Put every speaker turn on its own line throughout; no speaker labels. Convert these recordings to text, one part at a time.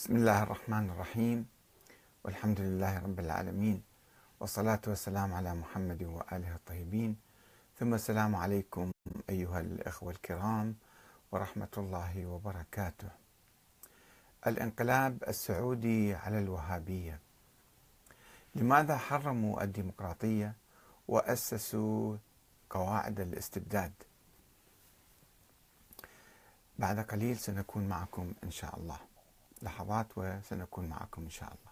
بسم الله الرحمن الرحيم. والحمد لله رب العالمين. والصلاة والسلام على محمد وآله الطيبين. ثم السلام عليكم أيها الأخوة الكرام ورحمة الله وبركاته. الانقلاب السعودي على الوهابية. لماذا حرموا الديمقراطية وأسسوا قواعد الاستبداد؟ بعد قليل سنكون معكم إن شاء الله. لحظات وسنكون معكم إن شاء الله.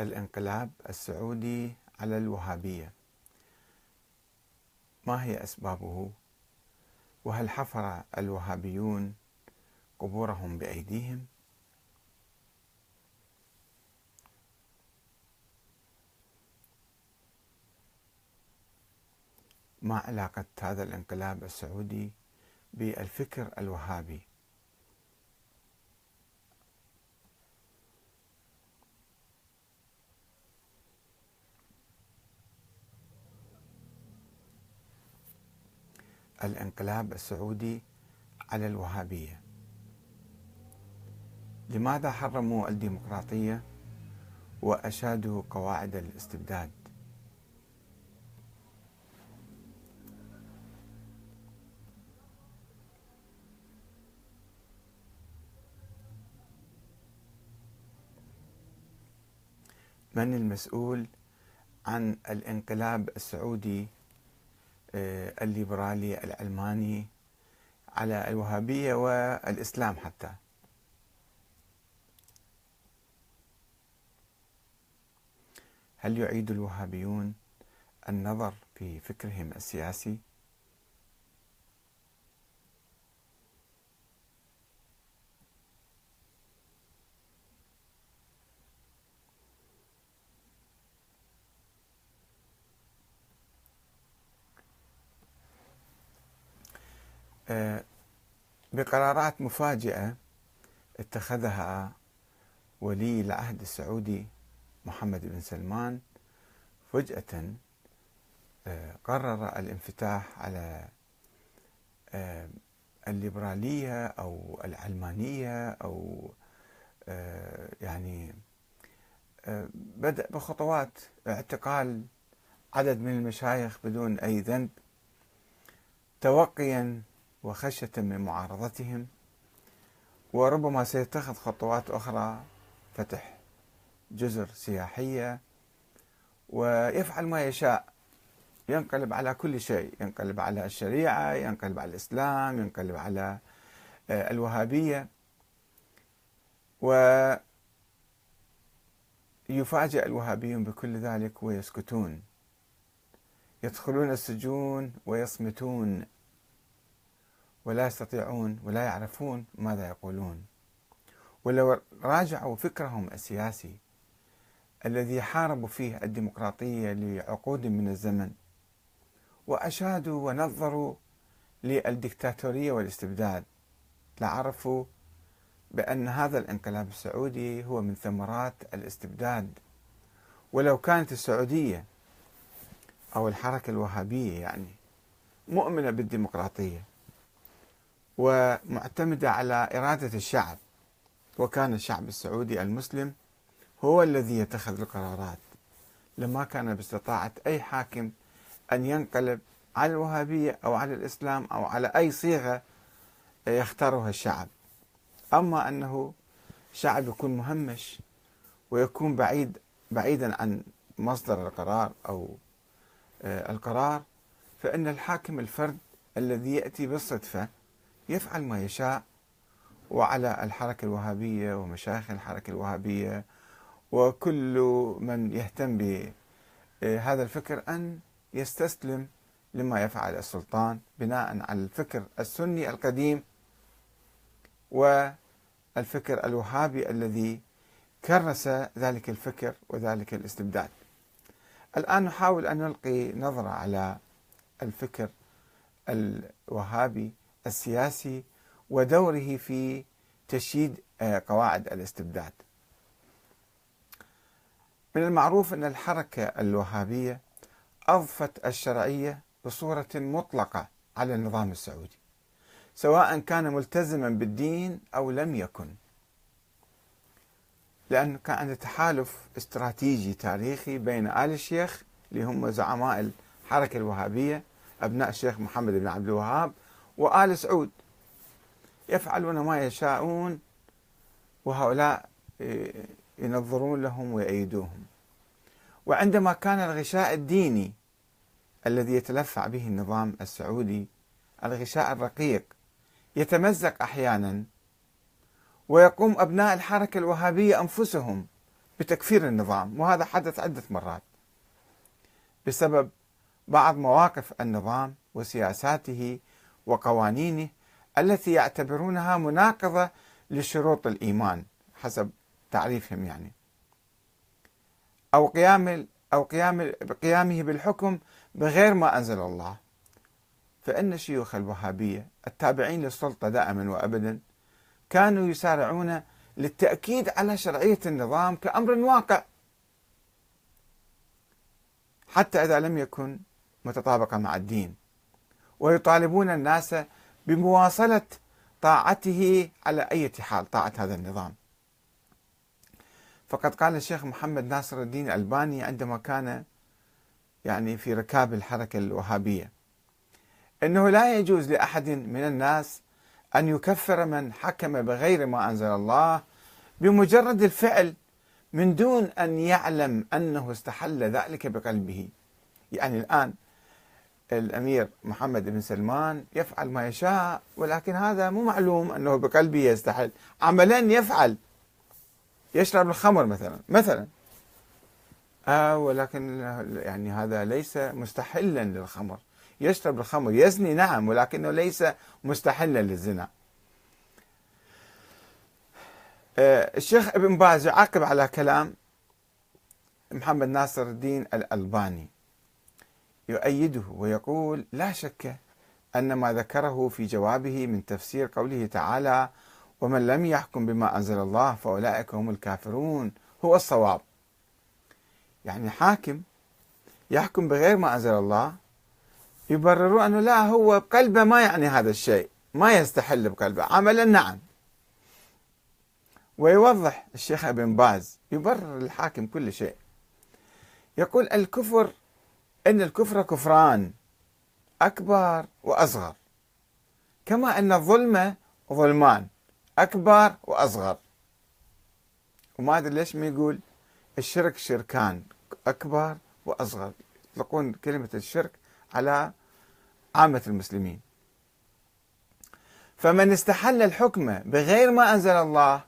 الانقلاب السعودي على الوهابية. ما هي أسبابه؟ وهل حفر الوهابيون قبورهم بأيديهم؟ ما علاقة هذا الانقلاب السعودي بالفكر الوهابي. الانقلاب السعودي على الوهابية. لماذا حرموا الديمقراطية وأشادوا قواعد الاستبداد؟ من المسؤول عن الانقلاب السعودي آه، الليبرالي العلماني على الوهابية والإسلام حتى. هل يعيد الوهابيون النظر في فكرهم السياسي؟ بقرارات مفاجئة اتخذها ولي العهد السعودي محمد بن سلمان فجأة آه، قرر الانفتاح على آه، الليبرالية أو العلمانية أو يعني بدأ بخطوات اعتقال عدد من المشايخ بدون أي ذنب توقيا وخشية من معارضتهم وربما سيتخذ خطوات أخرى فتح جزر سياحية ويفعل ما يشاء. ينقلب على كل شيء ينقلب على الشريعة ينقلب على الإسلام ينقلب على آه، الوهابية. ويفاجئ الوهابيون بكل ذلك ويسكتون. يدخلون السجون ويصمتون. ولا يستطيعون ولا يعرفون ماذا يقولون. ولو راجعوا فكرهم السياسي الذي حاربوا فيه الديمقراطية لعقود من الزمن وأشادوا ونظروا للدكتاتورية والاستبداد. لعرفوا بأن هذا الانقلاب السعودي هو من ثمرات الاستبداد. ولو كانت السعودية أو الحركة الوهابية يعني مؤمنة بالديمقراطية ومعتمدة على إرادة الشعب. وكان الشعب السعودي المسلم هو الذي يتخذ القرارات. لما كان باستطاعة أي حاكم أن ينقلب على الوهابية أو على الإسلام أو على أي صيغة يختارها الشعب. أما أنه شعب يكون مهمش ويكون بعيد بعيدا عن مصدر القرار أو آه، القرار فإن الحاكم الفرد الذي يأتي بالصدفة يفعل ما يشاء وعلى الحركة الوهابية ومشايخ الحركة الوهابية وكل من يهتم بهذا الفكر أن يستسلم لما يفعل السلطان بناء على الفكر السني القديم والفكر الوهابي الذي كرس ذلك الفكر وذلك الاستبداد. الآن نحاول أن نلقي نظرة على الفكر الوهابي السياسي ودوره في تشييد آه، قواعد الاستبداد. من المعروف أن الحركة الوهابية أضفت الشرعية بصورة مطلقة على النظام السعودي. سواء كان ملتزما بالدين أو لم يكن لأنه كان عنده تحالف استراتيجي تاريخي بين آل الشيخ اللي هم زعماء الحركة الوهابية أبناء الشيخ محمد بن عبد الوهاب وآل سعود يفعلون ما يشاءون وهؤلاء ينظرون لهم ويأيدوهم. وعندما كان الغشاء الديني الذي يتلفع به النظام السعودي الغشاء الرقيق يتمزق أحيانا ويقوم أبناء الحركة الوهابية أنفسهم بتكفير النظام وهذا حدث عدة مرات بسبب بعض مواقف النظام وسياساته وقوانينه التي يعتبرونها مناقضة لشروط الإيمان حسب تعريفهم يعني. أو قيام أو قيام قيامه بالحكم بغير ما أنزل الله. فإن الشيوخ الوهابية التابعين للسلطة دائما وابدا كانوا يسارعون للتأكيد على شرعية النظام كأمر واقع. حتى إذا لم يكن متطابقا مع الدين. ويطالبون الناس بمواصلة طاعته على أي حال طاعة هذا النظام. فقد قال الشيخ محمد ناصر الدين الألباني عندما كان يعني في ركاب الحركة الوهابية أنه لا يجوز لأحد من الناس أن يكفر من حكم بغير ما أنزل الله بمجرد الفعل من دون أن يعلم أنه استحل ذلك بقلبه. يعني الآن الأمير محمد بن سلمان يفعل ما يشاء ولكن هذا مو معلوم أنه بقلبه يستحل. عملا يفعل. يشرب الخمر مثلا مثلا. آه ولكن يعني هذا ليس مستحلا للخمر. يشرب الخمر يزني نعم ولكنه ليس مستحلا للزنا. آه الشيخ ابن باز يعقب على كلام محمد ناصر الدين الألباني. يؤيده ويقول لا شك أن ما ذكره في جوابه من تفسير قوله تعالى ومن لم يحكم بما أنزل الله فأولئك هم الكافرون هو الصواب. يعني حاكم يحكم بغير ما أنزل الله يبررون أنه لا هو بقلبه ما يعني هذا الشيء ما يستحل بقلبه. عملا نعم. ويوضح الشيخ ابن باز يبرر الحاكم كل شيء. يقول الكفر إن الكفر كفران أكبر وأصغر. كما إن الظلم ظلمان أكبر وأصغر. وما أدري ليش ما يقول الشرك شركان أكبر وأصغر. يطلقون كلمة الشرك على عامة المسلمين. فمن استحل الحكم بغير ما أنزل الله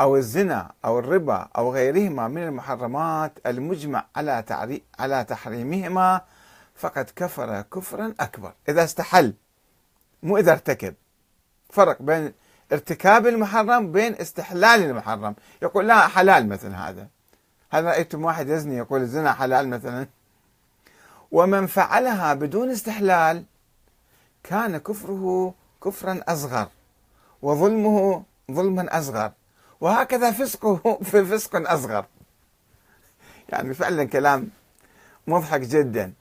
أو الزنا أو الربا أو غيرهما من المحرمات المجمع على على تحريمهما فقد كفر كفرا أكبر. إذا استحل مو إذا ارتكب. فرق بين ارتكاب المحرم بين استحلال المحرم. يقول لا حلال مثلا هذا. هل رأيتم واحد يزني يقول الزنا حلال مثلا؟ ومن فعلها بدون استحلال كان كفره كفرا أصغر وظلمه ظلما أصغر. وهكذا فسقه في فسق أصغر. يعني فعلا كلام مضحك جدا.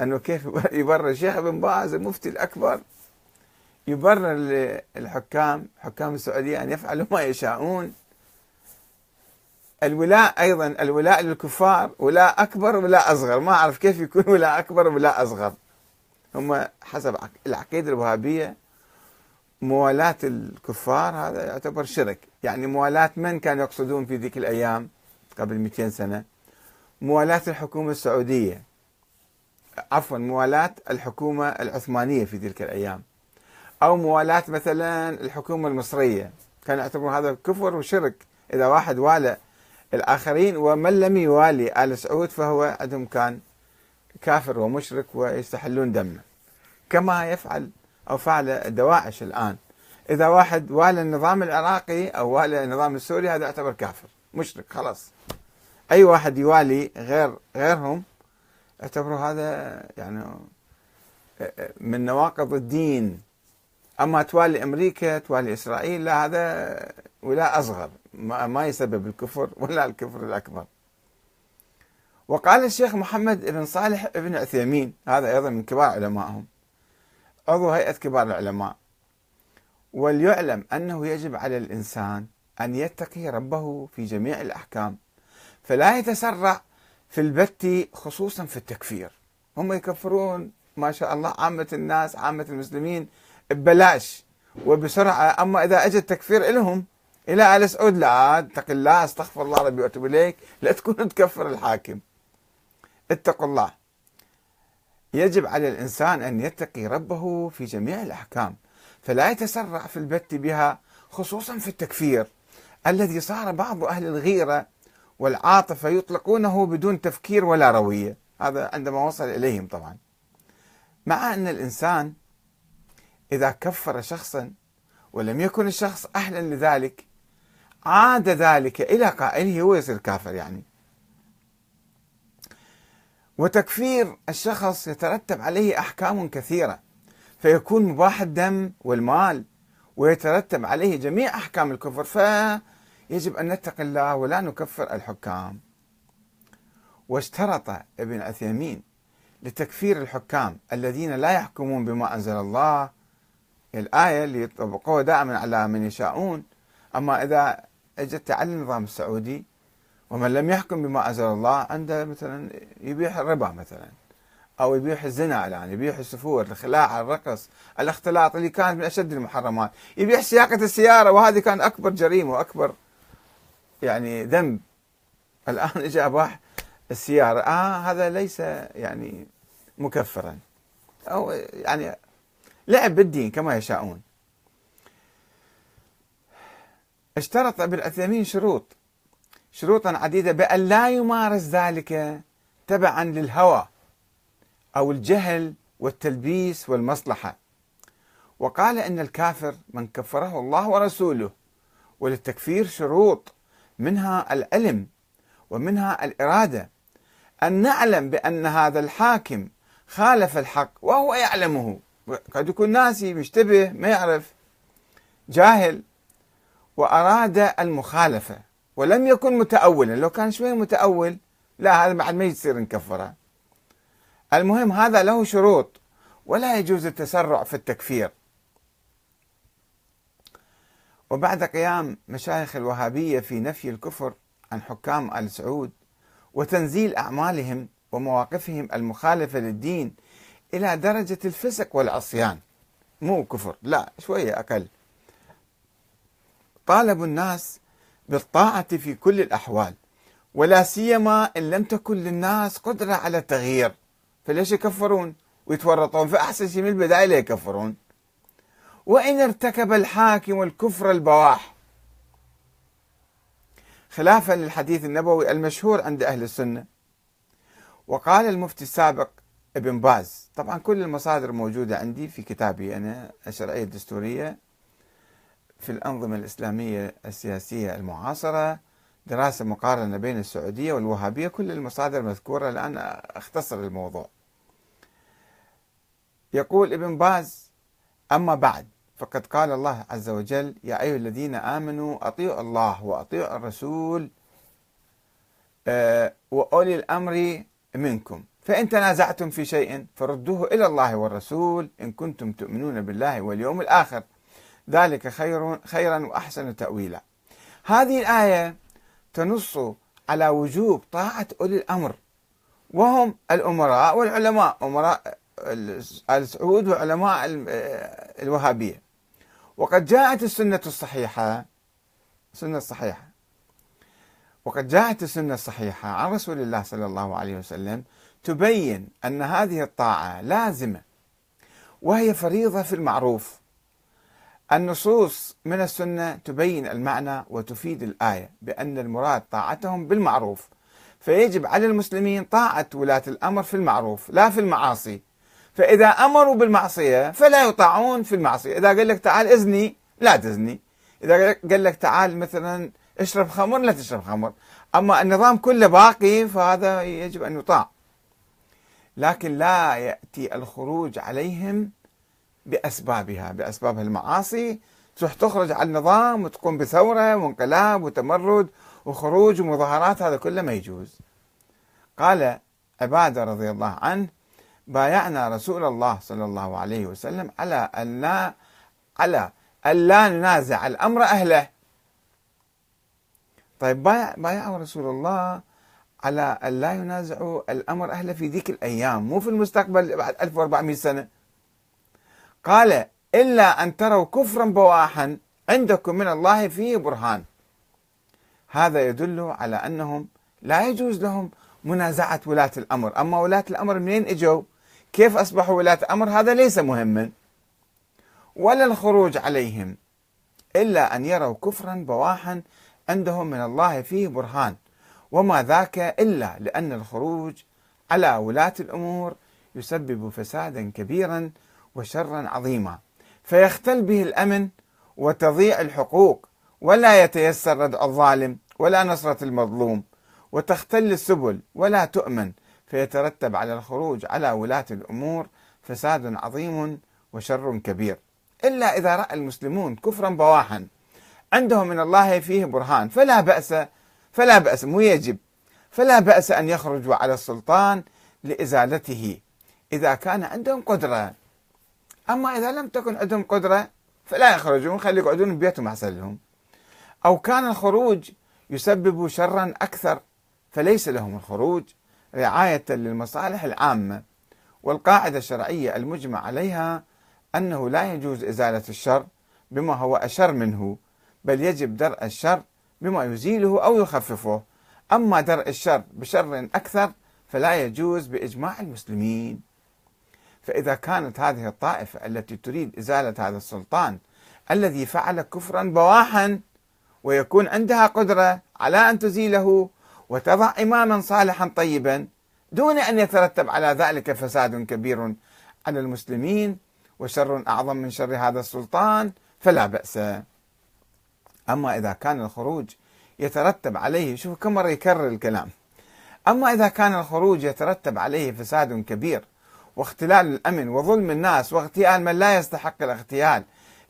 أنه كيف يبرر الشيخ ابن باز المفتي الأكبر يبرر للحكام حكام السعودية أن يفعلوا ما يشاءون. الولاء أيضا الولاء للكفار ولاء أكبر ولاء أصغر. ما أعرف كيف يكون ولاء أكبر ولاء أصغر. هم حسب العقيدة الوهابية. موالاة الكفار هذا يعتبر شرك. يعني موالاة من كانوا يقصدون في ذيك الأيام قبل 200 سنة؟ موالاة الحكومة السعودية. عفوا موالاة الحكومة العثمانية في تلك الأيام. أو موالاة مثلا الحكومة المصرية. كان يعتبرون هذا كفر وشرك. إذا واحد والى الآخرين ومن لم يوالي آل سعود فهو عندهم كان كافر ومشرك ويستحلون دمه. كما يفعل أو فعل دواعش الآن. إذا واحد والى النظام العراقي أو والى النظام السوري هذا يعتبر كافر مشرك خلاص. أي واحد يوالي غير غيرهم يعتبروا هذا يعني من نواقض الدين. أما توالي أمريكا توالي إسرائيل لا هذا ولا أصغر ما يسبب الكفر ولا الكفر الأكبر. وقال الشيخ محمد بن صالح بن عثيمين هذا أيضا من كبار علمائهم عضو هيئه كبار العلماء. وليعلم أنه يجب على الإنسان أن يتقي ربه في جميع الأحكام فلا يتسرع في البت خصوصا في التكفير. هم يكفرون ما شاء الله عامة الناس عامة المسلمين ببلاش. وبسرعة أما إذا أجى التكفير لهم إلى آل سعود لا اتق الله أستغفر الله ربي وأتوب إليك لا تكون تكفر الحاكم. اتقوا الله. يجب على الإنسان أن يتقي ربه في جميع الأحكام فلا يتسرع في البت بها خصوصا في التكفير الذي صار بعض أهل الغيرة والعاطفة يطلقونه بدون تفكير ولا روية. هذا عندما وصل إليهم طبعا. مع أن الإنسان إذا كفر شخصا ولم يكن الشخص أهلا لذلك عاد ذلك إلى قائله هو يصير كافر يعني. وتكفير الشخص يترتب عليه أحكام كثيرة. فيكون مباح الدم والمال ويترتب عليه جميع أحكام الكفر فيجب أن نتقي الله ولا نكفر الحكام. واشترط ابن عثيمين لتكفير الحكام الذين لا يحكمون بما أنزل الله. الآية اللي يطبقوها دائما على من يشاءون. أما إذا أجت على النظام السعودي ومن لم يحكم بما أنزل الله عنده مثلا يبيح الربا مثلا أو يبيح الزنا الآن يبيح السفور الخلاعة الرقص الاختلاط اللي كانت من أشد المحرمات. يبيح سياقة السيارة وهذه كان أكبر جريمة وأكبر يعني ذنب. الآن إجا أباح السيارة. آه هذا ليس يعني مكفرا. أو يعني لعب بالدين كما يشاءون. اشترط ابن شروط. شروطا عديدة بأن لا يمارس ذلك تبعا للهوى أو الجهل والتلبيس والمصلحة. وقال إن الكافر من كفره الله ورسوله وللتكفير شروط منها العلم ومنها الإرادة. أن نعلم بأن هذا الحاكم خالف الحق وهو يعلمه. قد يكون ناسي مشتبه ما يعرف جاهل وأراد المخالفة. ولم يكن متأولا. لو كان شوي متأول لا هذا بعد ما يصير نكفره المهم هذا له شروط ولا يجوز التسرع في التكفير. وبعد قيام مشايخ الوهابية في نفي الكفر عن حكام آل سعود وتنزيل أعمالهم ومواقفهم المخالفة للدين إلى درجة الفسق والعصيان. مو كفر لا شوية أقل. طالبوا الناس بالطاعة في كل الأحوال ولا سيما إن لم تكن للناس قدرة على التغيير. فليش يكفرون؟ ويتورطون. فأحسن شيء من البداية لا يكفرون. وإن ارتكب الحاكم الكفر البواح. خلافا للحديث النبوي المشهور عند أهل السنة. وقال المفتي السابق ابن باز. طبعا كل المصادر موجودة عندي في كتابي أنا الشرعية الدستورية. في الأنظمة الإسلامية السياسية المعاصرة دراسة مقارنة بين السعودية والوهابية كل المصادر مذكورة الآن أختصر الموضوع. يقول ابن باز أما بعد فقد قال الله عز وجل يا أيها الذين آمنوا أطيعوا الله وأطيعوا الرسول آه، وأولي الأمر منكم. فإن تنازعتم في شيء فردوه إلى الله والرسول إن كنتم تؤمنون بالله واليوم الآخر. ذلك خير خيرا وأحسن تأويلا. هذه الآية تنص على وجوب طاعة أولي الأمر وهم الأمراء والعلماء أمراء آل سعود وعلماء الوهابية. وقد جاءت السنة الصحيحة السنة الصحيحة. وقد جاءت السنة الصحيحة عن رسول الله صلى الله عليه وسلم تبين أن هذه الطاعة لازمة وهي فريضة في المعروف. النصوص من السنة تبين المعنى وتفيد الآية بأن المراد طاعتهم بالمعروف. فيجب على المسلمين طاعة ولاة الأمر في المعروف لا في المعاصي. فإذا أمروا بالمعصية فلا يطاعون في المعصية. إذا قال لك تعال إذني لا تزني. إذا قال لك تعال مثلا اشرب خمر لا تشرب خمر. أما النظام كله باقي فهذا يجب أن يطاع. لكن لا يأتي الخروج عليهم بأسبابها بأسباب المعاصي تروح تخرج على النظام وتقوم بثورة وانقلاب وتمرد وخروج ومظاهرات هذا كله ما يجوز. قال عبادة رضي الله عنه بايعنا رسول الله صلى الله عليه وسلم على أن لا على ألا ننازع الأمر أهله. طيب بايع بايعوا رسول الله على أن لا ينازعوا الأمر أهله في ذيك الأيام مو في المستقبل بعد 1400 سنة. قال إلا أن تروا كفرا بواحا عندكم من الله فيه برهان. هذا يدل على أنهم لا يجوز لهم منازعة ولاة الأمر. أما ولاة الأمر منين إجوا؟ كيف أصبحوا ولاة أمر هذا ليس مهما. ولا الخروج عليهم إلا أن يروا كفرا بواحا عندهم من الله فيه برهان. وما ذاك إلا لأن الخروج على ولاة الأمور يسبب فسادا كبيرا وشرا عظيما. فيختل به الأمن وتضيع الحقوق ولا يتيسر ردع الظالم ولا نصرة المظلوم وتختل السبل ولا تؤمن فيترتب على الخروج على ولاة الأمور فساد عظيم وشر كبير. إلا إذا رأى المسلمون كفرا بواحا عندهم من الله فيه برهان فلا بأس فلا بأس مو يجب فلا بأس أن يخرجوا على السلطان لإزالته. إذا كان عندهم قدرة أما إذا لم تكن عندهم قدرة فلا يخرجون خلي يقعدون ببيتهم أحسن لهم أو كان الخروج يسبب شرا أكثر فليس لهم الخروج. رعاية للمصالح العامة والقاعدة الشرعية المجمع عليها أنه لا يجوز إزالة الشر بما هو أشر منه بل يجب درء الشر بما يزيله أو يخففه. أما درء الشر بشر أكثر فلا يجوز بإجماع المسلمين. فإذا كانت هذه الطائفة التي تريد إزالة هذا السلطان الذي فعل كفرا بواحا ويكون عندها قدرة على أن تزيله وتضع إماما صالحا طيبا دون أن يترتب على ذلك فساد كبير على المسلمين وشر أعظم من شر هذا السلطان فلا بأس. أما إذا كان الخروج يترتب عليه شوف كم مرة يكرر الكلام. أما إذا كان الخروج يترتب عليه فساد كبير واختلال الأمن وظلم الناس واغتيال من لا يستحق الاغتيال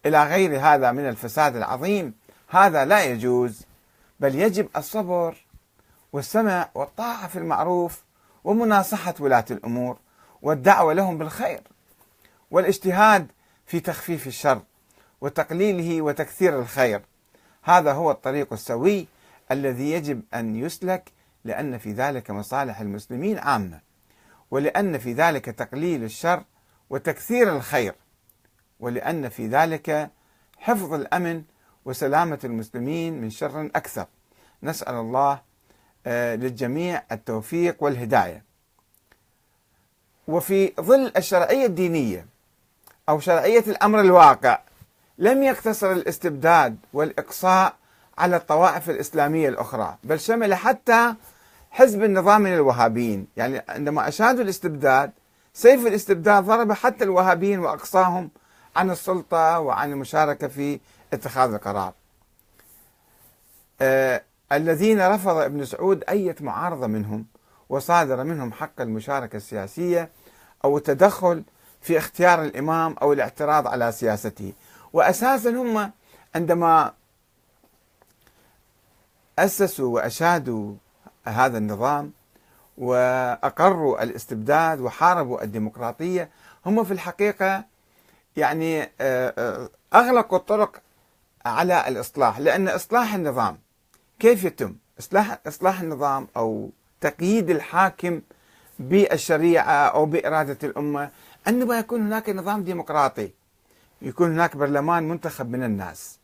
إلى غير هذا من الفساد العظيم هذا لا يجوز بل يجب الصبر والسمع والطاعة في المعروف ومناصحة ولاة الأمور والدعوة لهم بالخير والاجتهاد في تخفيف الشر وتقليله وتكثير الخير. هذا هو الطريق السوي الذي يجب أن يسلك لأن في ذلك مصالح المسلمين عامة. ولأن في ذلك تقليل الشر وتكثير الخير ولأن في ذلك حفظ الأمن وسلامة المسلمين من شر أكثر. نسأل الله آه، للجميع التوفيق والهداية. وفي ظل الشرعية الدينية أو شرعية الأمر الواقع لم يقتصر الاستبداد والإقصاء على الطوائف الإسلامية الأخرى بل شمل حتى حزب النظام من الوهابيين. يعني عندما أشادوا الاستبداد سيف الاستبداد ضرب حتى الوهابيين وأقصاهم عن السلطة وعن المشاركة في اتخاذ القرار. آه الذين رفض ابن سعود أي معارضة منهم وصادر منهم حق المشاركة السياسية أو التدخل في اختيار الإمام أو الاعتراض على سياسته. واساسا هم عندما أسسوا وأشادوا هذا النظام وأقروا الاستبداد وحاربوا الديمقراطية هم في الحقيقة يعني آه، آه، أغلقوا الطرق على الإصلاح لأن إصلاح النظام كيف يتم؟ إصلاح إصلاح النظام أو تقييد الحاكم بالشريعة أو بإرادة الأمة عندما يكون هناك نظام ديمقراطي يكون هناك برلمان منتخب من الناس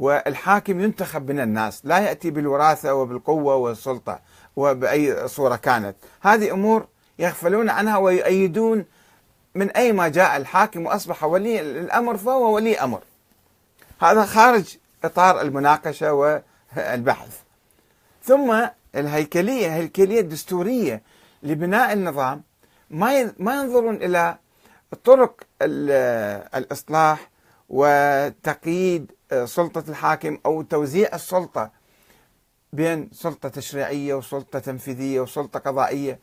والحاكم ينتخب من الناس لا يأتي بالوراثة وبالقوة والسلطة وبأي صورة كانت. هذه أمور يغفلون عنها ويؤيدون من أي ما جاء الحاكم وأصبح ولي الأمر فهو ولي أمر. هذا خارج إطار المناقشة والبحث. ثم الهيكلية الهيكلية الدستورية لبناء النظام ما ما ينظرون إلى طرق الإصلاح وتقييد سلطة الحاكم أو توزيع السلطة بين سلطة تشريعية وسلطة تنفيذية وسلطة قضائية.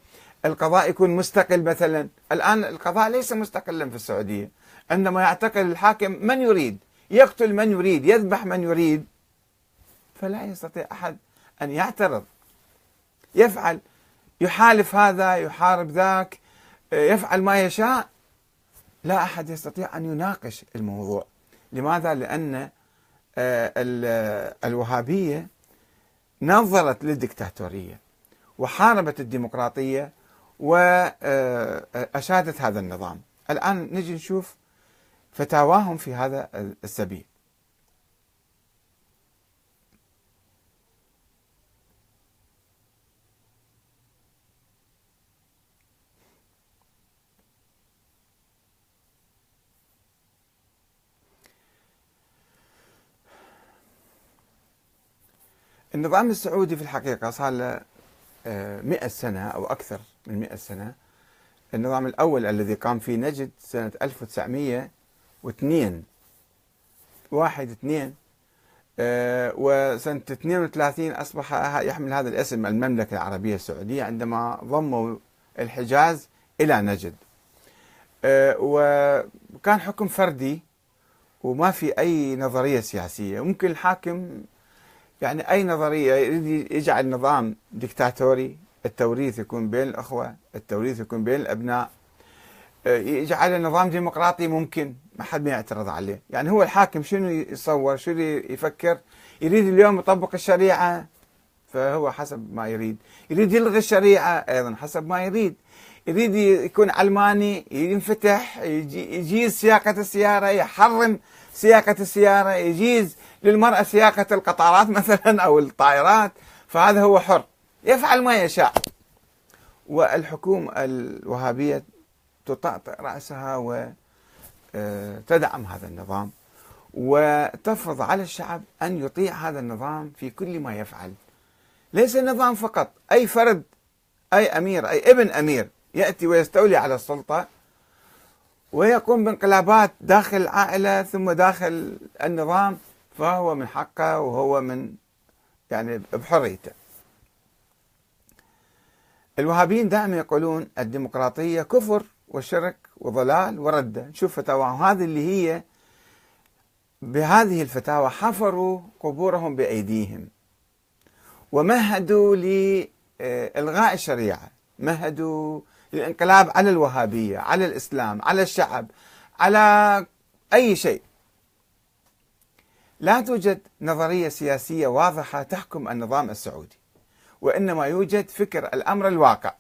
القضاء يكون مستقل مثلا. الآن القضاء ليس مستقلا في السعودية. عندما يعتقل الحاكم من يريد؟ يقتل من يريد؟ يذبح من يريد؟ فلا يستطيع أحد أن يعترض. يفعل يحالف هذا يحارب ذاك يفعل ما يشاء. لا أحد يستطيع أن يناقش الموضوع. لماذا؟ لأن آه، الوهابية نظرت للدكتاتورية وحاربت الديمقراطية وأشادت هذا النظام الآن نجي نشوف فتاواهم في هذا السبيل النظام السعودي في الحقيقة صار له آه، مئة سنة أو أكثر من مئة سنة. النظام الأول الذي قام فيه نجد سنة 1902 واحد اثنين. آه، وسنة 32 أصبح يحمل هذا الاسم المملكة العربية السعودية عندما ضموا الحجاز إلى نجد. آه، وكان حكم فردي وما في أي نظرية سياسية. ممكن الحاكم يعني أي نظرية يريد يجعل نظام ديكتاتوري التوريث يكون بين الأخوة التوريث يكون بين الأبناء. آه، يجعل نظام ديمقراطي ممكن ما حد ما يعترض عليه. يعني هو الحاكم شنو يصور شنو يفكر؟ يريد اليوم يطبق الشريعة. فهو حسب ما يريد. يريد يلغي الشريعة أيضا حسب ما يريد. يريد يكون علماني ينفتح يجيز سياقة السيارة يحرم سياقة السيارة يجيز للمرأة سياقة القطارات مثلا أو الطائرات. فهذا هو حر. يفعل ما يشاء. والحكومة الوهابية تطأطئ رأسها وتدعم آه، هذا النظام. وتفرض على الشعب أن يطيع هذا النظام في كل ما يفعل. ليس النظام فقط. أي فرد أي أمير أي ابن أمير يأتي ويستولي على السلطة ويقوم بانقلابات داخل العائلة ثم داخل النظام فهو من حقه وهو من يعني بحريته. الوهابيين دائما يقولون الديمقراطية كفر وشرك وضلال وردة. نشوف فتاواهم هذه اللي هي بهذه الفتاوى حفروا قبورهم بأيديهم. ومهدوا لإلغاء الشريعة. مهدوا للإنقلاب على الوهابية على الإسلام على الشعب على أي شيء. لا توجد نظرية سياسية واضحة تحكم النظام السعودي وإنما يوجد فكر الأمر الواقع.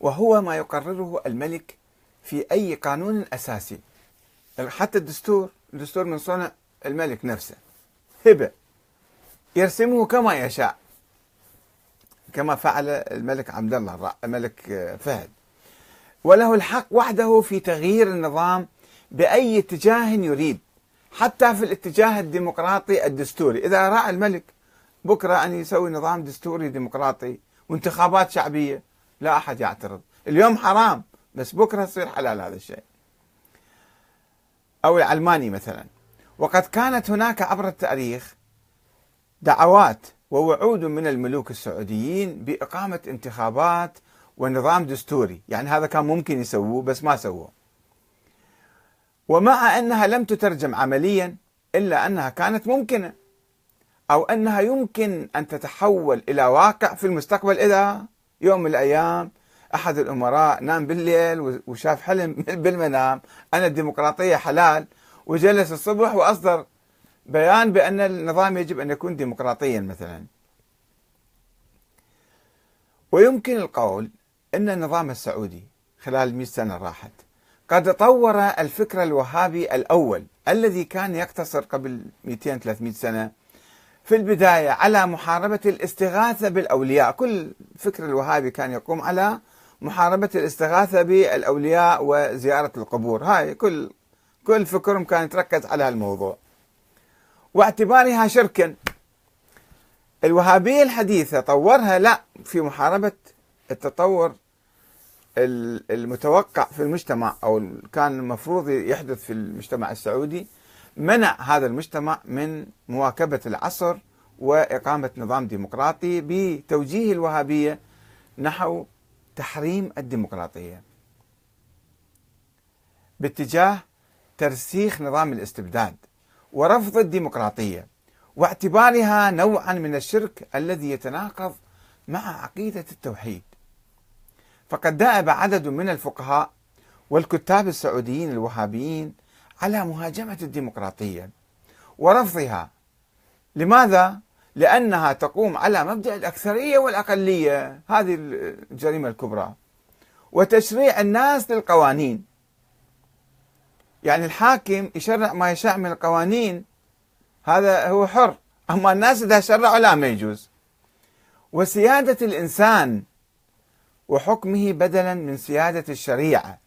وهو ما يقرره الملك في أي قانون أساسي. حتى الدستور الدستور من صنع الملك نفسه. هبة. يرسمه كما يشاء. كما فعل الملك عبد الله الملك فهد. وله الحق وحده في تغيير النظام بأي اتجاه يريد حتى في الاتجاه الديمقراطي الدستوري. إذا رأى الملك بكرة أن يسوي نظام دستوري ديمقراطي وانتخابات شعبية لا أحد يعترض. اليوم حرام بس بكرة يصير حلال هذا الشيء. أو العلماني مثلا. وقد كانت هناك عبر التاريخ دعوات ووعود من الملوك السعوديين بإقامة انتخابات ونظام دستوري. يعني هذا كان ممكن يسووه بس ما سووه. ومع أنها لم تترجم عمليا إلا أنها كانت ممكنة أو أنها يمكن أن تتحول إلى واقع في المستقبل إذا يوم من الأيام أحد الأمراء نام بالليل وشاف حلم بالمنام. أن الديمقراطية حلال. وجلس الصبح وأصدر بيان بأن النظام يجب أن يكون ديمقراطيا مثلا. ويمكن القول أن النظام السعودي خلال 100 سنة راحت قد طور الفكر الوهابي الأول الذي كان يقتصر قبل 200-300 سنة في البداية على محاربة الاستغاثة بالأولياء. كل فكر الوهابي كان يقوم على محاربة الاستغاثة بالأولياء وزيارة القبور. هاي كل كل فكرهم كان يتركز على الموضوع واعتبارها شركا. الوهابية الحديثة طورها لا في محاربة التطور المتوقع في المجتمع أو كان المفروض يحدث في المجتمع السعودي منع هذا المجتمع من مواكبة العصر وإقامة نظام ديمقراطي بتوجيه الوهابية نحو تحريم الديمقراطية. باتجاه ترسيخ نظام الاستبداد ورفض الديمقراطية واعتبارها نوعا من الشرك الذي يتناقض مع عقيدة التوحيد. فقد دأب عدد من الفقهاء والكتاب السعوديين الوهابيين على مهاجمة الديمقراطية ورفضها. لماذا؟ لأنها تقوم على مبدأ الأكثرية والأقلية. هذه الجريمة الكبرى. وتشريع الناس للقوانين. يعني الحاكم يشرع ما يشاء من القوانين. هذا هو حر. أما الناس إذا شرعوا لا ما يجوز. وسيادة الإنسان وحكمه بدلا من سيادة الشريعة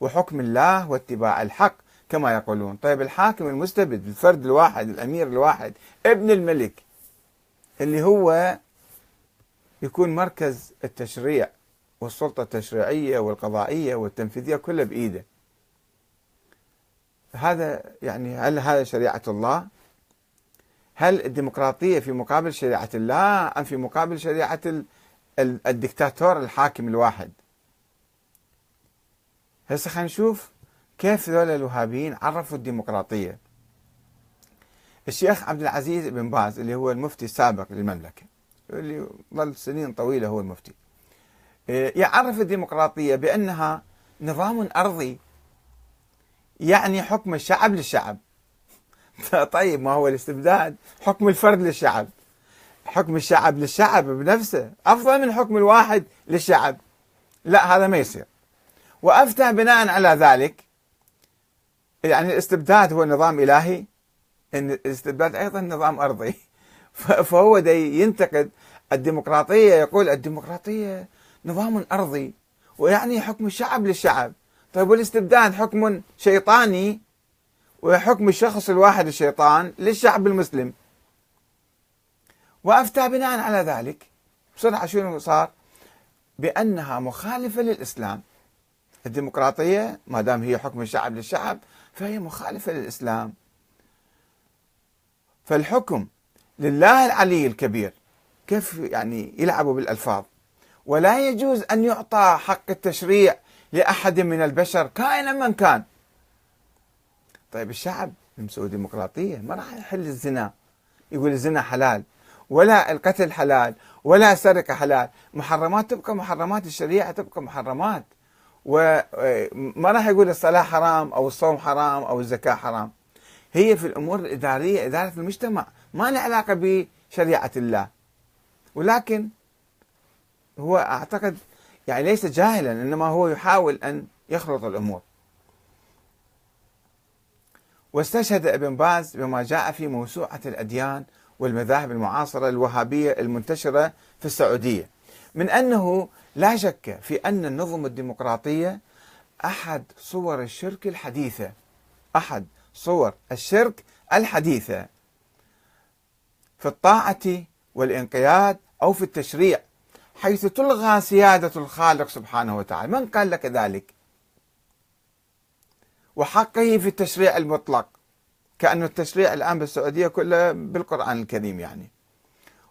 وحكم الله واتباع الحق كما يقولون. طيب الحاكم المستبد الفرد الواحد الأمير الواحد ابن الملك اللي هو يكون مركز التشريع والسلطة التشريعية والقضائية والتنفيذية كلها بإيده. هذا يعني هل هذا شريعة الله؟ هل الديمقراطية في مقابل شريعة الله أم في مقابل شريعة الدكتاتور الحاكم الواحد؟ هسه خلينا نشوف كيف ذول الوهابيين عرفوا الديمقراطية. الشيخ عبد العزيز بن باز اللي هو المفتي السابق للمملكة اللي ظل سنين طويلة هو المفتي. يعرف الديمقراطية بأنها نظام أرضي يعني حكم الشعب للشعب. طيب ما هو الاستبداد؟ حكم الفرد للشعب. حكم الشعب للشعب بنفسه أفضل من حكم الواحد للشعب. لا هذا ما يصير. وأفتى بناء على ذلك يعني الاستبداد هو نظام إلهي إن الاستبداد أيضا نظام أرضي. فهو دي ينتقد الديمقراطية يقول الديمقراطية نظام أرضي ويعني حكم الشعب للشعب. طيب والاستبداد حكم شيطاني وحكم الشخص الواحد الشيطان للشعب المسلم. وأفتى بناء على ذلك بسرعة شنو صار؟ بأنها مخالفة للإسلام. الديمقراطية ما دام هي حكم الشعب للشعب فهي مخالفة للإسلام. فالحكم لله العلي الكبير كيف يعني يلعبوا بالألفاظ؟ ولا يجوز أن يعطى حق التشريع لأحد من البشر كائنا من كان. طيب الشعب مسوي ديمقراطيه ما راح يحل الزنا يقول الزنا حلال ولا القتل حلال ولا السرقه حلال. محرمات تبقى محرمات الشريعة تبقى محرمات. وما راح يقول الصلاة حرام أو الصوم حرام أو الزكاة حرام. هي في الأمور الإدارية إدارة المجتمع ما لها علاقة بشريعة الله. ولكن هو أعتقد يعني ليس جاهلا إنما هو يحاول أن يخلط الأمور. واستشهد ابن باز بما جاء في موسوعة الأديان والمذاهب المعاصرة الوهابية المنتشرة في السعودية. من أنه لا شك في أن النظم الديمقراطية أحد صور الشرك الحديثة. أحد. صور الشرك الحديثة في الطاعة والانقياد أو في التشريع حيث تلغى سيادة الخالق سبحانه وتعالى. من قال لك ذلك؟ وحقه في التشريع المطلق كأن التشريع الآن بالسعودية كله بالقرآن الكريم يعني.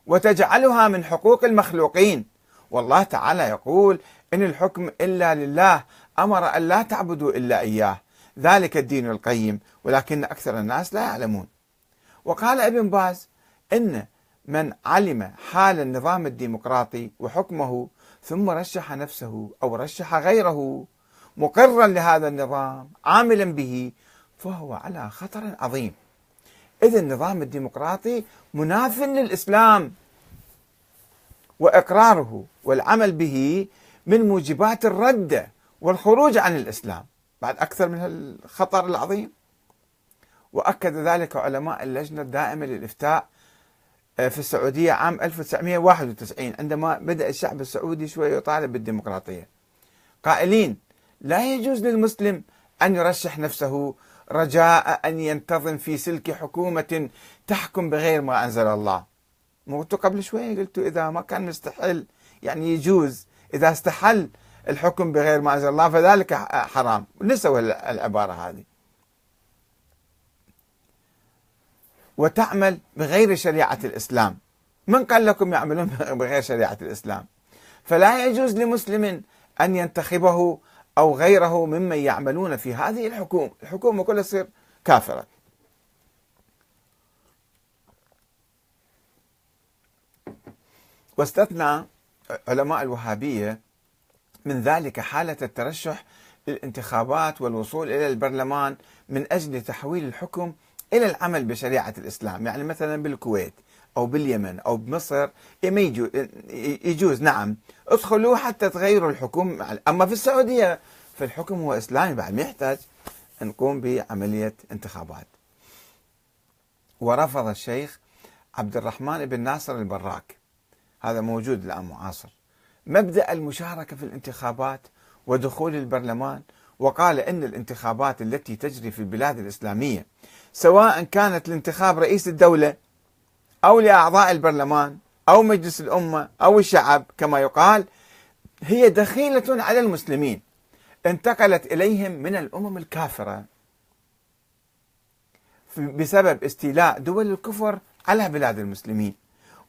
وتجعلها من حقوق المخلوقين. والله تعالى يقول إن الحكم إلا لله أمر أن لا تعبدوا إلا إياه. ذلك الدين القيم ولكن أكثر الناس لا يعلمون. وقال ابن باز إن من علم حال النظام الديمقراطي وحكمه ثم رشح نفسه أو رشح غيره مقرا لهذا النظام عاملا به فهو على خطر عظيم. إذا النظام الديمقراطي مناف للإسلام وإقراره والعمل به من موجبات الردة والخروج عن الإسلام. بعد أكثر من الخطر العظيم. وأكد ذلك علماء اللجنة الدائمة للإفتاء آه، في السعودية عام 1991 عندما بدأ الشعب السعودي شوي يطالب بالديمقراطية. قائلين لا يجوز للمسلم أن يرشح نفسه رجاء أن ينتظم في سلك حكومة تحكم بغير ما أنزل الله. قلت قبل شوية قلت إذا ما كان مستحل يعني يجوز. إذا استحل الحكم بغير ما أنزل الله فذلك حرام. نسوا العبارة هذه. وتعمل بغير شريعة الإسلام. من قال لكم يعملون بغير شريعة الإسلام؟ فلا يجوز لمسلم أن ينتخبه أو غيره ممن يعملون في هذه الحكومة الحكومة كلها تصير كافرة. واستثنى علماء الوهابية من ذلك حالة الترشح للانتخابات والوصول إلى البرلمان من أجل تحويل الحكم إلى العمل بشريعة الإسلام. يعني مثلا بالكويت أو باليمن أو بمصر يجوز. نعم ادخلوا حتى تغيروا الحكم. أما في السعودية فالحكم هو إسلامي بعد ما يحتاج نقوم بعملية انتخابات. ورفض الشيخ عبد الرحمن بن ناصر البراك. هذا موجود الآن معاصر. مبدأ المشاركة في الانتخابات ودخول البرلمان وقال إن الانتخابات التي تجري في البلاد الإسلامية سواء كانت لانتخاب رئيس الدولة أو لأعضاء البرلمان أو مجلس الأمة أو الشعب كما يقال هي دخيلة على المسلمين انتقلت إليهم من الأمم الكافرة بسبب استيلاء دول الكفر على بلاد المسلمين.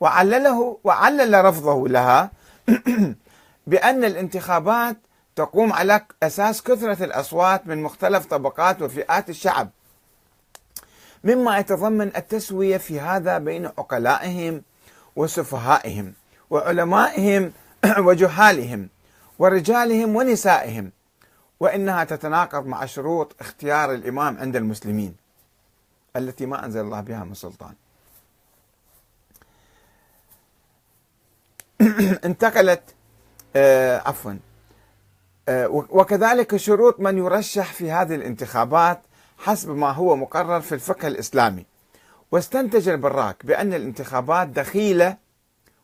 وعلله وعلل رفضه لها بان الانتخابات تقوم على أساس كثرة الأصوات من مختلف طبقات وفئات الشعب مما يتضمن التسوية في هذا بين عقلائهم وسفهائهم وعلمائهم وجهالهم ورجالهم ونسائهم وإنها تتناقض مع شروط اختيار الإمام عند المسلمين التي ما أنزل الله بها من سلطان. انتقلت آه عفوا آه وكذلك شروط من يرشح في هذه الانتخابات حسب ما هو مقرر في الفقه الإسلامي. واستنتج البراك بأن الانتخابات دخيلة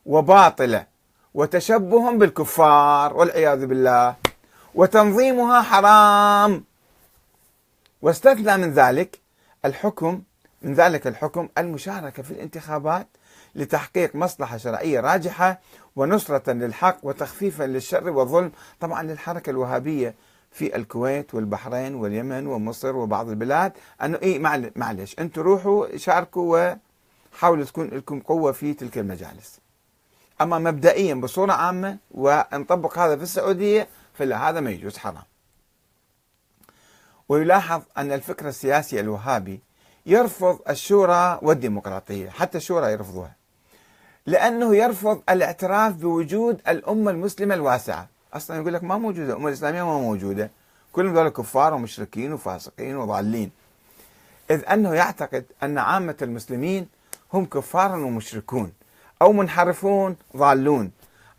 وباطلة وتشبه بالكفار والعياذ بالله وتنظيمها حرام. واستثنى من ذلك الحكم من ذلك الحكم المشاركة في الانتخابات لتحقيق مصلحة شرعية راجحة ونصرة للحق وتخفيفا للشر والظلم طبعا للحركة الوهابية في الكويت والبحرين واليمن ومصر وبعض البلاد أنه اي معلش أنتم روحوا شاركوا وحاولوا تكون لكم قوة في تلك المجالس. أما مبدئيا بصورة عامة ونطبق هذا في السعودية فلا هذا ما يجوز حرام. ويلاحظ أن الفكر السياسي الوهابي يرفض الشورى والديمقراطية، حتى الشورى يرفضوها. لأنه يرفض الاعتراف بوجود الأمة المسلمة الواسعة. أصلا يقول لك ما موجودة الأمة الإسلامية ما موجودة. كلهم ذول كفار ومشركين وفاسقين وضالين. إذ أنه يعتقد أن عامة المسلمين هم كفار ومشركون أو منحرفون ضالون.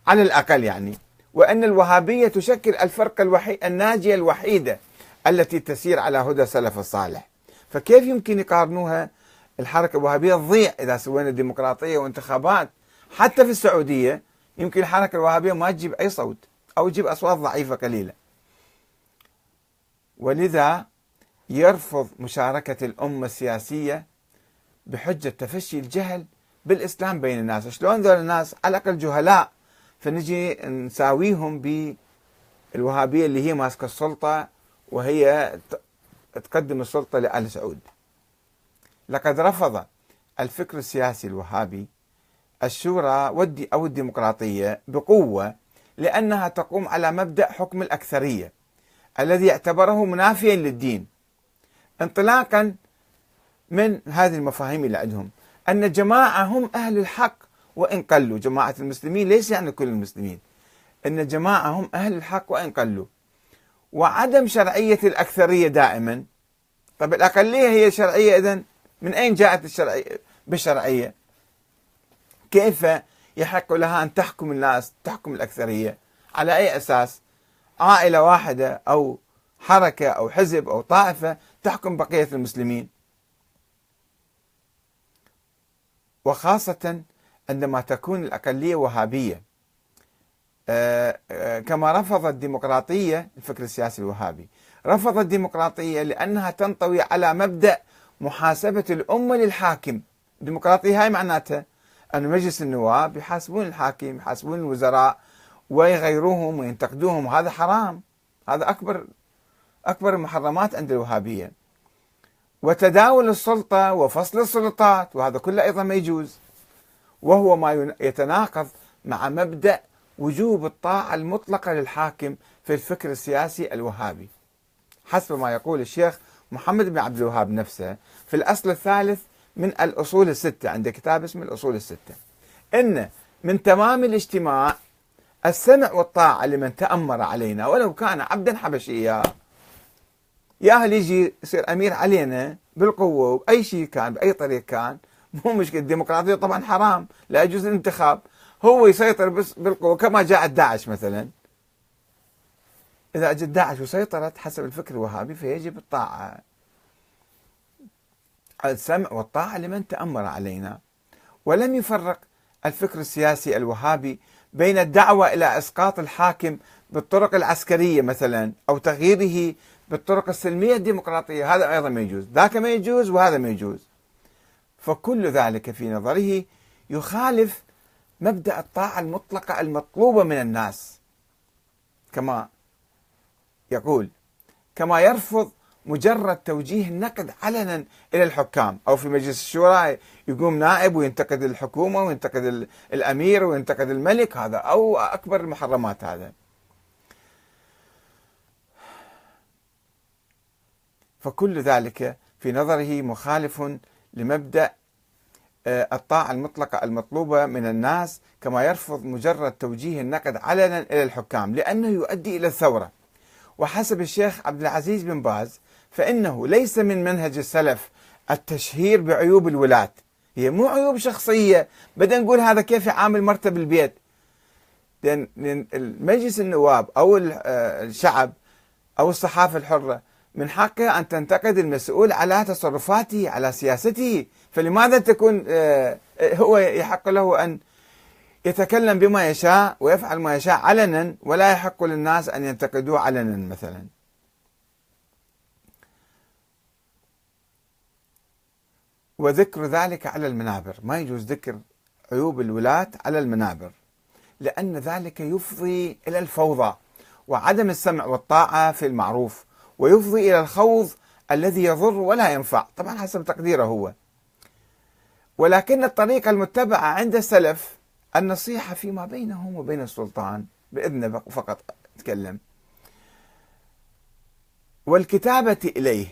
على الأقل يعني. وأن الوهابية تشكل الفرقة الوحيد الناجية الوحيدة التي تسير على هدى سلف الصالح. فكيف يمكن يقارنوها الحركة الوهابيه تضيع إذا سوينا ديمقراطيه وانتخابات. حتى في السعودية يمكن الحركة الوهابيه ما تجيب أي صوت أو يجيب أصوات ضعيفة قليلة. ولذا يرفض مشاركة الأمة السياسية بحجة تفشي الجهل بالإسلام بين الناس. شلون ذول الناس على الأقل جهلاء؟ فنجي نساويهم بالوهابية اللي هي ماسكة السلطة وهي تقدم السلطة لآل سعود. لقد رفض الفكر السياسي الوهابي الشورى أو الديمقراطية بقوة لأنها تقوم على مبدأ حكم الأكثرية الذي اعتبره منافيا للدين. انطلاقا من هذه المفاهيم اللي عندهم أن جماعة هم أهل الحق وإن قلوا. جماعة المسلمين ليس يعني كل المسلمين. أن جماعة هم أهل الحق وإن قلوا. وعدم شرعية الأكثرية دائما. طب الأقلية هي شرعية إذن؟ من أين جاءت الشرعية؟ بالشرعية. كيف يحق لها أن تحكم الناس تحكم الأكثرية؟ على أي أساس؟ عائلة واحدة أو حركة أو حزب أو طائفة تحكم بقية المسلمين. وخاصة عندما تكون الأقلية وهابية. آه، آه، كما رفض الديمقراطية الفكر السياسي الوهابي رفض الديمقراطية لأنها تنطوي على مبدأ محاسبة الأمة للحاكم. الديمقراطية هاي معناتها أن مجلس النواب يحاسبون الحاكم يحاسبون الوزراء ويغيروهم وينتقدوهم. وهذا حرام. هذا أكبر أكبر المحرمات عند الوهابية. وتداول السلطة وفصل السلطات وهذا كله أيضا ما يجوز. وهو ما يتناقض مع مبدأ وجوب الطاعة المطلقة للحاكم في الفكر السياسي الوهابي. حسب ما يقول الشيخ محمد بن عبد الوهاب نفسه في الأصل الثالث من الأصول الستة. عنده كتاب اسمه الأصول الستة. إن من تمام الاجتماع السمع والطاعة لمن تأمر علينا. ولو كان عبدا حبشيا ياهل يجي يصير أمير علينا بالقوة وبأي شيء كان بأي طريق كان. مو مشكلة الديمقراطية طبعا حرام لا يجوز الانتخاب. هو يسيطر بس بالقوة كما جاء داعش مثلا. إذا اجت داعش وسيطرت حسب الفكر الوهابي فيجب الطاعة. السمع والطاعة لمن تأمر علينا. ولم يفرق الفكر السياسي الوهابي بين الدعوة إلى إسقاط الحاكم بالطرق العسكرية مثلا أو تغييره بالطرق السلمية الديمقراطية. هذا أيضا ما يجوز. ذاك ما يجوز وهذا ما يجوز. فكل ذلك في نظره يخالف مبدأ الطاعة المطلقة المطلوبة من الناس. كما يقول كما يرفض مجرد توجيه النقد علنا إلى الحكام. أو في مجلس الشورى يقوم نائب وينتقد الحكومة وينتقد الأمير وينتقد الملك. هذا أو أكبر المحرمات هذا. فكل ذلك في نظره مخالف لمبدأ آه، الطاعة المطلقة المطلوبة من الناس كما يرفض مجرد توجيه النقد علنا إلى الحكام لأنه يؤدي إلى الثورة. وحسب الشيخ عبد العزيز بن باز فإنه ليس من منهج السلف التشهير بعيوب الولاة هي مو عيوب شخصية. بدنا نقول هذا كيف يعامل مرته بالبيت لأن المجلس النواب أو آه، الشعب أو الصحافة الحرة من حقه أن تنتقد المسؤول على تصرفاته على سياسته. فلماذا تكون آه، هو يحق له أن يتكلم بما يشاء ويفعل ما يشاء علنا ولا يحق للناس أن ينتقدوه علنا مثلا؟ وذكر ذلك على المنابر. ما يجوز ذكر عيوب الولاة على المنابر لأن ذلك يفضي إلى الفوضى وعدم السمع والطاعة في المعروف ويفضي إلى الخوض الذي يضر ولا ينفع. طبعا حسب تقديره هو. ولكن الطريقة المتبعة عند السلف النصيحة فيما بينهم وبين السلطان بإذنه فقط أتكلم. والكتابة إليه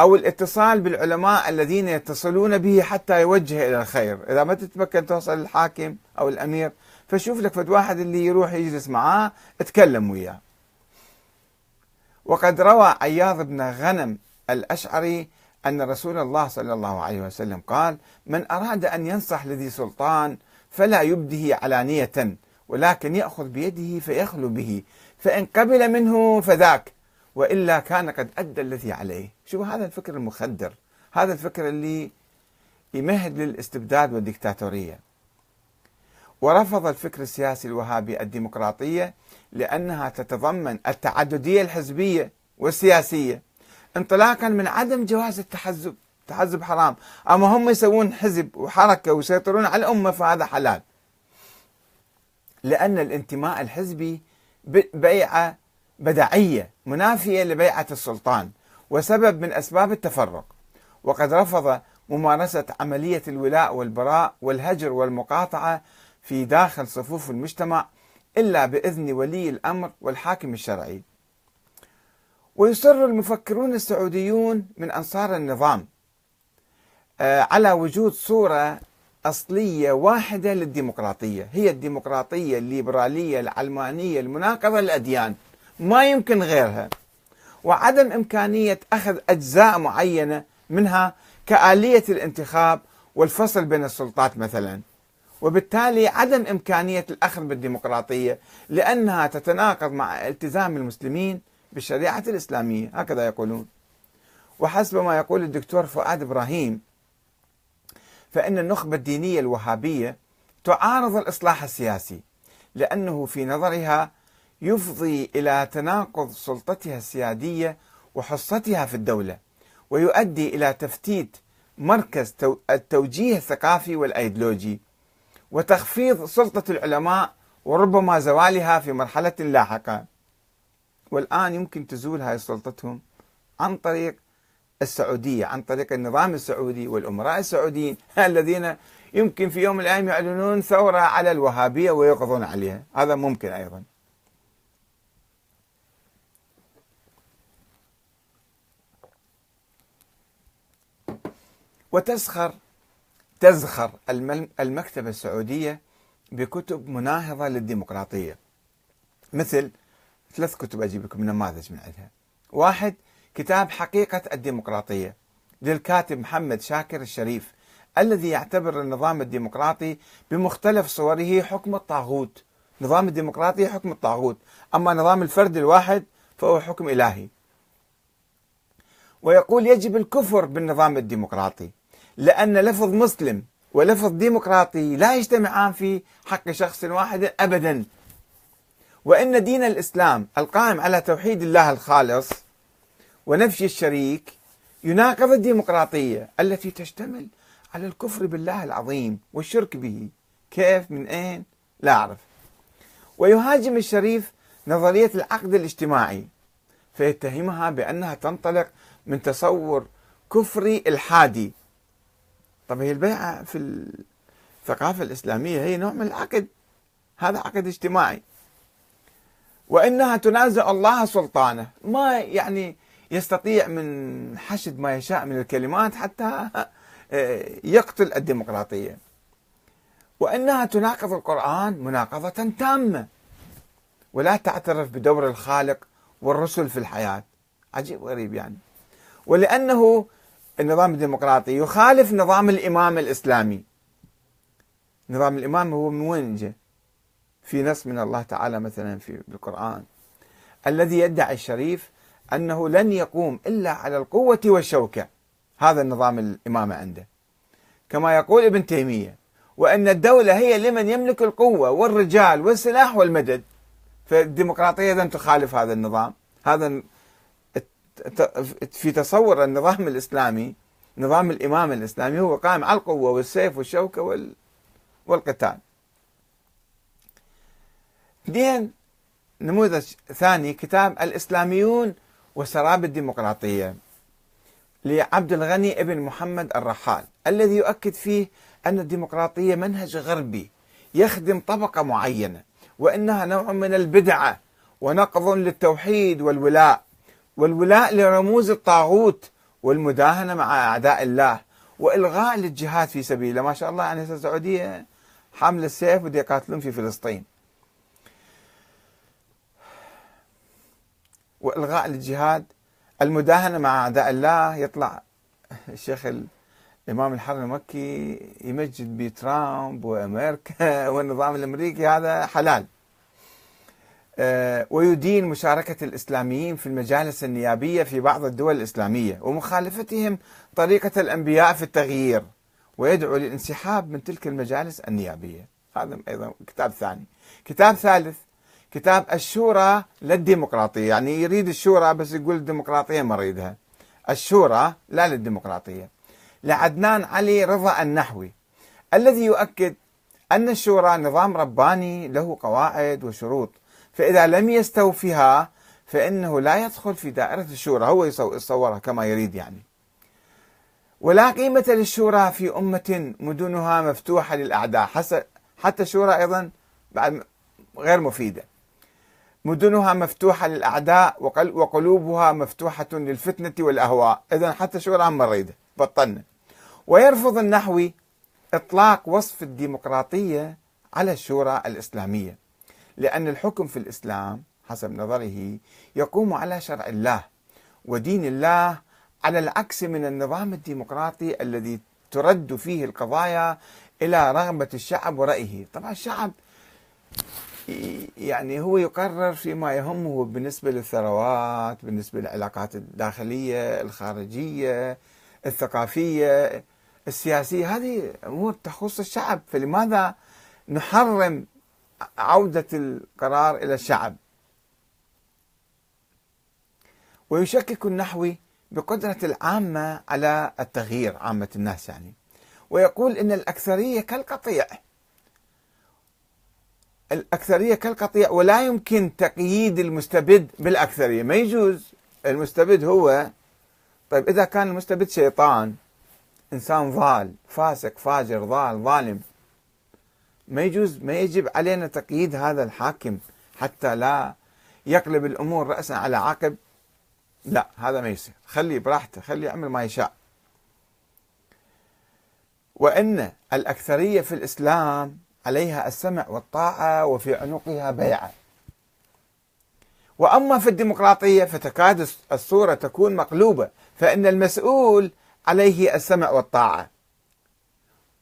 أو الاتصال بالعلماء الذين يتصلون به حتى يوجه إلى الخير. إذا ما تتمكن توصل للحاكم أو الأمير فشوف لك فد واحد اللي يروح يجلس معاه اتكلم وياه. وقد روى عياض بن غنم الأشعري أن رسول الله صلى الله عليه وسلم قال من أراد أن ينصح لذي سلطان فلا يبده علانية ولكن يأخذ بيده فيخلو به فإن قبل منه فذاك. وإلا كان قد أدى الذي عليه. شو هذا الفكر المخدر. هذا الفكر اللي يمهد للاستبداد والديكتاتورية. ورفض الفكر السياسي الوهابي الديمقراطية لأنها تتضمن التعددية الحزبية والسياسية. انطلاقا من عدم جواز التحزب. التحزب حرام. أما هم يسوون حزب وحركة ويسيطرون على الأمة فهذا حلال. لأن الانتماء الحزبي بيعة بدعية منافية لبيعة السلطان وسبب من أسباب التفرق. وقد رفض ممارسة عملية الولاء والبراء والهجر والمقاطعة في داخل صفوف المجتمع إلا بإذن ولي الأمر والحاكم الشرعي. ويصر المفكرون السعوديون من أنصار النظام آه، على وجود صورة أصلية واحدة للديمقراطية هي الديمقراطية الليبرالية العلمانية المناقضة للأديان. ما يمكن غيرها. وعدم إمكانية أخذ أجزاء معينة منها كآلية الانتخاب والفصل بين السلطات مثلا. وبالتالي عدم إمكانية الأخذ بالديمقراطية لأنها تتناقض مع التزام المسلمين بالشريعة الإسلامية. هكذا يقولون. وحسب ما يقول الدكتور فؤاد إبراهيم فإن النخبة الدينية الوهابية تعارض الإصلاح السياسي لأنه في نظرها يفضي إلى تناقض سلطتها السيادية وحصتها في الدولة ويؤدي إلى تفتيت مركز التوجيه الثقافي والأيديولوجي وتخفيض سلطة العلماء وربما زوالها في مرحلة لاحقة. والآن يمكن تزول هاي سلطتهم عن طريق السعودية عن طريق النظام السعودي والأمراء السعوديين الذين يمكن في يوم من الأيام يعلنون ثورة على الوهابية ويقضون عليها. هذا ممكن أيضا. وتزخر. تزخر المكتبة السعودية بكتب مناهضة للديمقراطية. مثل ثلاث كتب أجيب لكم نماذج من عندها. واحد كتاب حقيقة الديمقراطية للكاتب محمد شاكر الشريف الذي يعتبر النظام الديمقراطي بمختلف صوره حكم الطاغوت. نظام الديمقراطية حكم الطاغوت. أما نظام الفرد الواحد فهو حكم إلهي. ويقول يجب الكفر بالنظام الديمقراطي. لأن لفظ مسلم ولفظ ديمقراطي لا يجتمعان في حق شخص واحد أبدا. وإن دين الإسلام القائم على توحيد الله الخالص ونفي الشريك يناقض الديمقراطية التي تشتمل على الكفر بالله العظيم والشرك به. كيف؟ من أين؟ لا أعرف. ويهاجم الشريف نظرية العقد الاجتماعي فيتهمها بأنها تنطلق من تصور كفري الحادي. طب هي البيعة في الثقافة الإسلامية هي نوع من العقد. هذا عقد اجتماعي. وإنها تنازع الله سلطانه. ما يعني يستطيع من حشد ما يشاء من الكلمات حتى آه، يقتل الديمقراطية. وأنها تناقض القرآن مناقضة تامة. ولا تعترف بدور الخالق والرسل في الحياة. عجيب غريب يعني. ولأنه النظام الديمقراطي يخالف نظام الإمام الإسلامي. نظام الإمام هو من وين جاء؟ في نص من الله تعالى مثلا في القرآن. الذي يدعي الشريف أنه لن يقوم إلا على القوة والشوكة. هذا النظام الإمامة عنده. كما يقول ابن تيمية وأن الدولة هي لمن يملك القوة والرجال والسلاح والمدد. فالديمقراطية إذا تخالف هذا النظام. هذا في تصور النظام الإسلامي نظام الإمام الإسلامي هو قائم على القوة والسيف والشوكة والقتال. اثنين نموذج ثاني كتاب الإسلاميون وسراب الديمقراطية لعبد الغني ابن محمد الرحال الذي يؤكد فيه أن الديمقراطية منهج غربي يخدم طبقة معينة وإنها نوع من البدعة ونقض للتوحيد والولاء. والولاء لرموز الطاغوت والمداهنة مع أعداء الله وإلغاء للجهاد في سبيله. ما شاء الله يعني السعودية حامل السيف بده يقاتلون في فلسطين. وإلغاء للجهاد المداهنة مع أعداء الله يطلع الشيخ الإمام الحرم المكي يمجد بترامب وأمريكا والنظام الأمريكي هذا حلال. ويدين مشاركة الإسلاميين في المجالس النيابية في بعض الدول الإسلامية ومخالفتهم طريقة الأنبياء في التغيير ويدعو للانسحاب من تلك المجالس النيابية. هذا أيضا كتاب ثاني. كتاب ثالث كتاب الشورى للديمقراطية. يعني يريد الشورى بس يقول الديمقراطية ما يريدها الشورى لا للديمقراطية. لعدنان علي رضا النحوي الذي يؤكد أن الشورى نظام رباني له قواعد وشروط. فإذا لم يستوفها فإنه لا يدخل في دائرة الشورى هو يصورها كما يريد يعني. ولا قيمة للشورى في أمة مدنها مفتوحة للأعداء حتى الشورى أيضا بعد غير مفيدة. مدنها مفتوحة للأعداء وقلوبها مفتوحة للفتنة والأهواء. إذا حتى شو الآن مريدة بطلنا. ويرفض النحوي إطلاق وصف الديمقراطية على الشورى الإسلامية. لأن الحكم في الإسلام حسب نظره يقوم على شرع الله ودين الله على العكس من النظام الديمقراطي الذي ترد فيه القضايا إلى رغبة الشعب ورأيه. طبعا الشعب يعني هو يقرر فيما يهمه بالنسبة للثروات بالنسبة للعلاقات الداخلية الخارجية الثقافية السياسية. هذه أمور تخص الشعب فلماذا نحرم عودة القرار إلى الشعب. ويشكك النحوي بقدرة العامة على التغيير عامة الناس يعني. ويقول إن الأكثرية كالقطيع. الأكثرية كالقطيع ولا يمكن تقييد المستبد بالأكثرية. ما يجوز. المستبد هو طيب إذا كان المستبد شيطان إنسان ضال فاسق فاجر ضال ظالم ما يجوز ما يجب علينا تقييد هذا الحاكم حتى لا يقلب الأمور رأسا على عقب. لا هذا ما يصير. خليه براحته خليه يعمل ما يشاء. وأن الأكثرية في الإسلام عليها السمع والطاعة وفي عنقها بيعة وأما في الديمقراطية فتكاد الصورة تكون مقلوبة. فإن المسؤول عليه السمع والطاعة.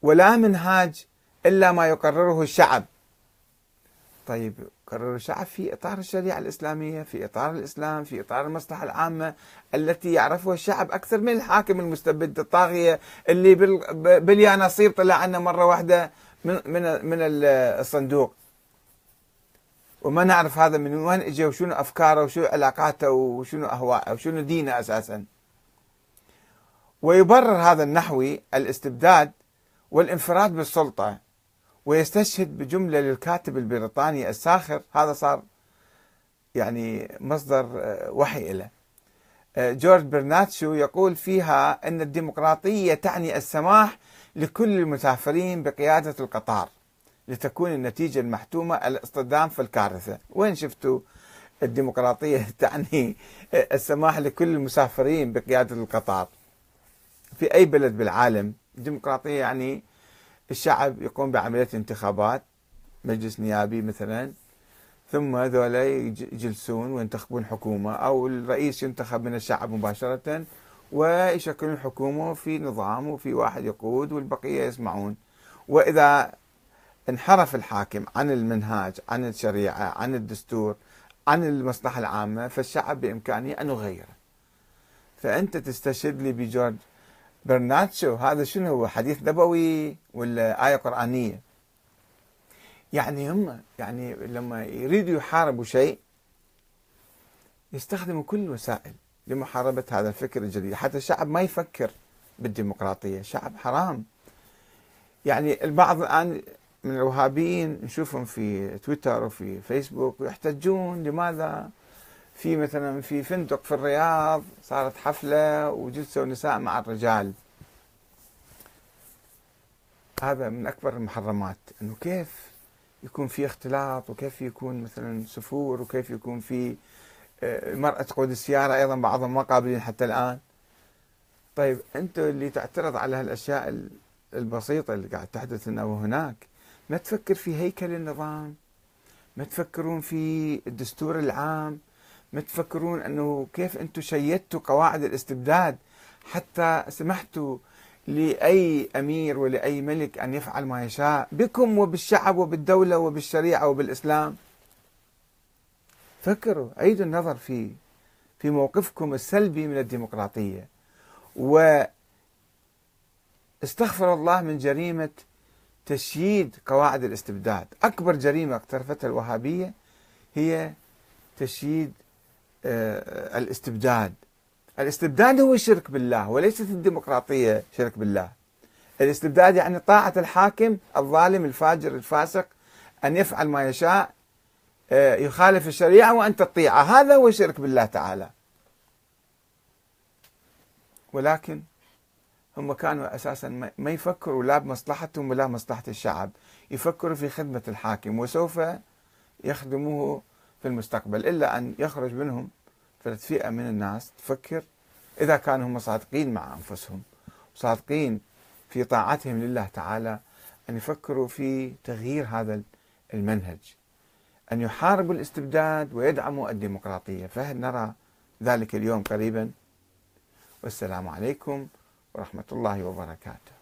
ولا منهاج إلا ما يقرره الشعب. طيب قرر الشعب في إطار الشريعة الإسلامية في إطار الإسلام في إطار المصلحة العامة التي يعرفها الشعب أكثر من الحاكم المستبد الطاغية اللي باليانصيب طلع عنا مرة واحدة من من من الصندوق. وما نعرف هذا من وين اجى وشنو أفكاره وشنو علاقاته وشنو اهواءه وشنو دينه أساسا. ويبرر هذا النحوي الاستبداد والانفراد بالسلطة. ويستشهد بجملة للكاتب البريطاني الساخر. هذا صار يعني مصدر آه، وحي له آه، جورج برناتشو يقول فيها أن الديمقراطية تعني السماح لكل المسافرين بقيادة القطار لتكون النتيجة المحتومة الاصطدام في الكارثة، وين شفتوا الديمقراطية تعني السماح لكل المسافرين بقيادة القطار؟ في أي بلد بالعالم الديمقراطيه يعني الشعب يقوم بعملية انتخابات مجلس نيابي مثلا ثم هذولا يجلسون وينتخبون حكومة أو الرئيس ينتخب من الشعب مباشرة ويشكلون حكومة في نظام وفي واحد يقود والبقية يسمعون. وإذا انحرف الحاكم عن المنهاج عن الشريعة عن الدستور عن المصلحة العامة فالشعب بإمكانه أن يغيره. فأنت تستشهد لي بجورج برناتشو هذا شنو هو؟ حديث نبوي ولا آية قرآنية؟ يعني هم يعني لما يريدوا يحاربوا شيء يستخدموا كل الوسائل لمحاربة هذا الفكر الجديد. حتى الشعب ما يفكر بالديمقراطية شعب حرام. يعني البعض الآن من الوهابيين نشوفهم في تويتر وفي فيسبوك ويحتجون لماذا في مثلا في فندق في الرياض صارت حفلة وجلسوا نساء مع الرجال. هذا من أكبر المحرمات أنه كيف يكون في اختلاط وكيف يكون مثلا سفور وكيف يكون في آه، مرأة تقود السيارة أيضا بعضهم ما قابلين حتى الآن. طيب أنتم اللي تعترض على هالأشياء البسيطة اللي قاعد تحدث هنا وهناك ما تفكر في هيكل النظام؟ ما تفكرون في الدستور العام؟ ما تفكرون أنه كيف أنتم شيدتوا قواعد الاستبداد حتى سمحتوا لأي أمير ولأي ملك أن يفعل ما يشاء بكم وبالشعب وبالدولة وبالشريعة وبالإسلام؟ فكروا عيدوا النظر في في موقفكم السلبي من الديمقراطية. و استغفر الله من جريمة تشييد قواعد الاستبداد. أكبر جريمة اقترفتها الوهابية هي تشييد الاستبداد. الاستبداد هو الشرك بالله وليست الديمقراطية شرك بالله. الاستبداد يعني طاعة الحاكم الظالم الفاجر الفاسق أن يفعل ما يشاء آه، يخالف الشريعة وأنت تطيعه هذا هو الشرك بالله تعالى. ولكن هم كانوا أساسا ما يفكروا لا بمصلحتهم ولا مصلحه الشعب، يفكروا في خدمة الحاكم وسوف يخدموه في المستقبل إلا أن يخرج منهم فئة من الناس تفكر إذا كانوا هم صادقين مع أنفسهم صادقين في طاعتهم لله تعالى أن يفكروا في تغيير هذا المنهج أن يحاربوا الاستبداد ويدعموا الديمقراطية. فهل نرى ذلك اليوم قريبا؟ والسلام عليكم ورحمة الله وبركاته.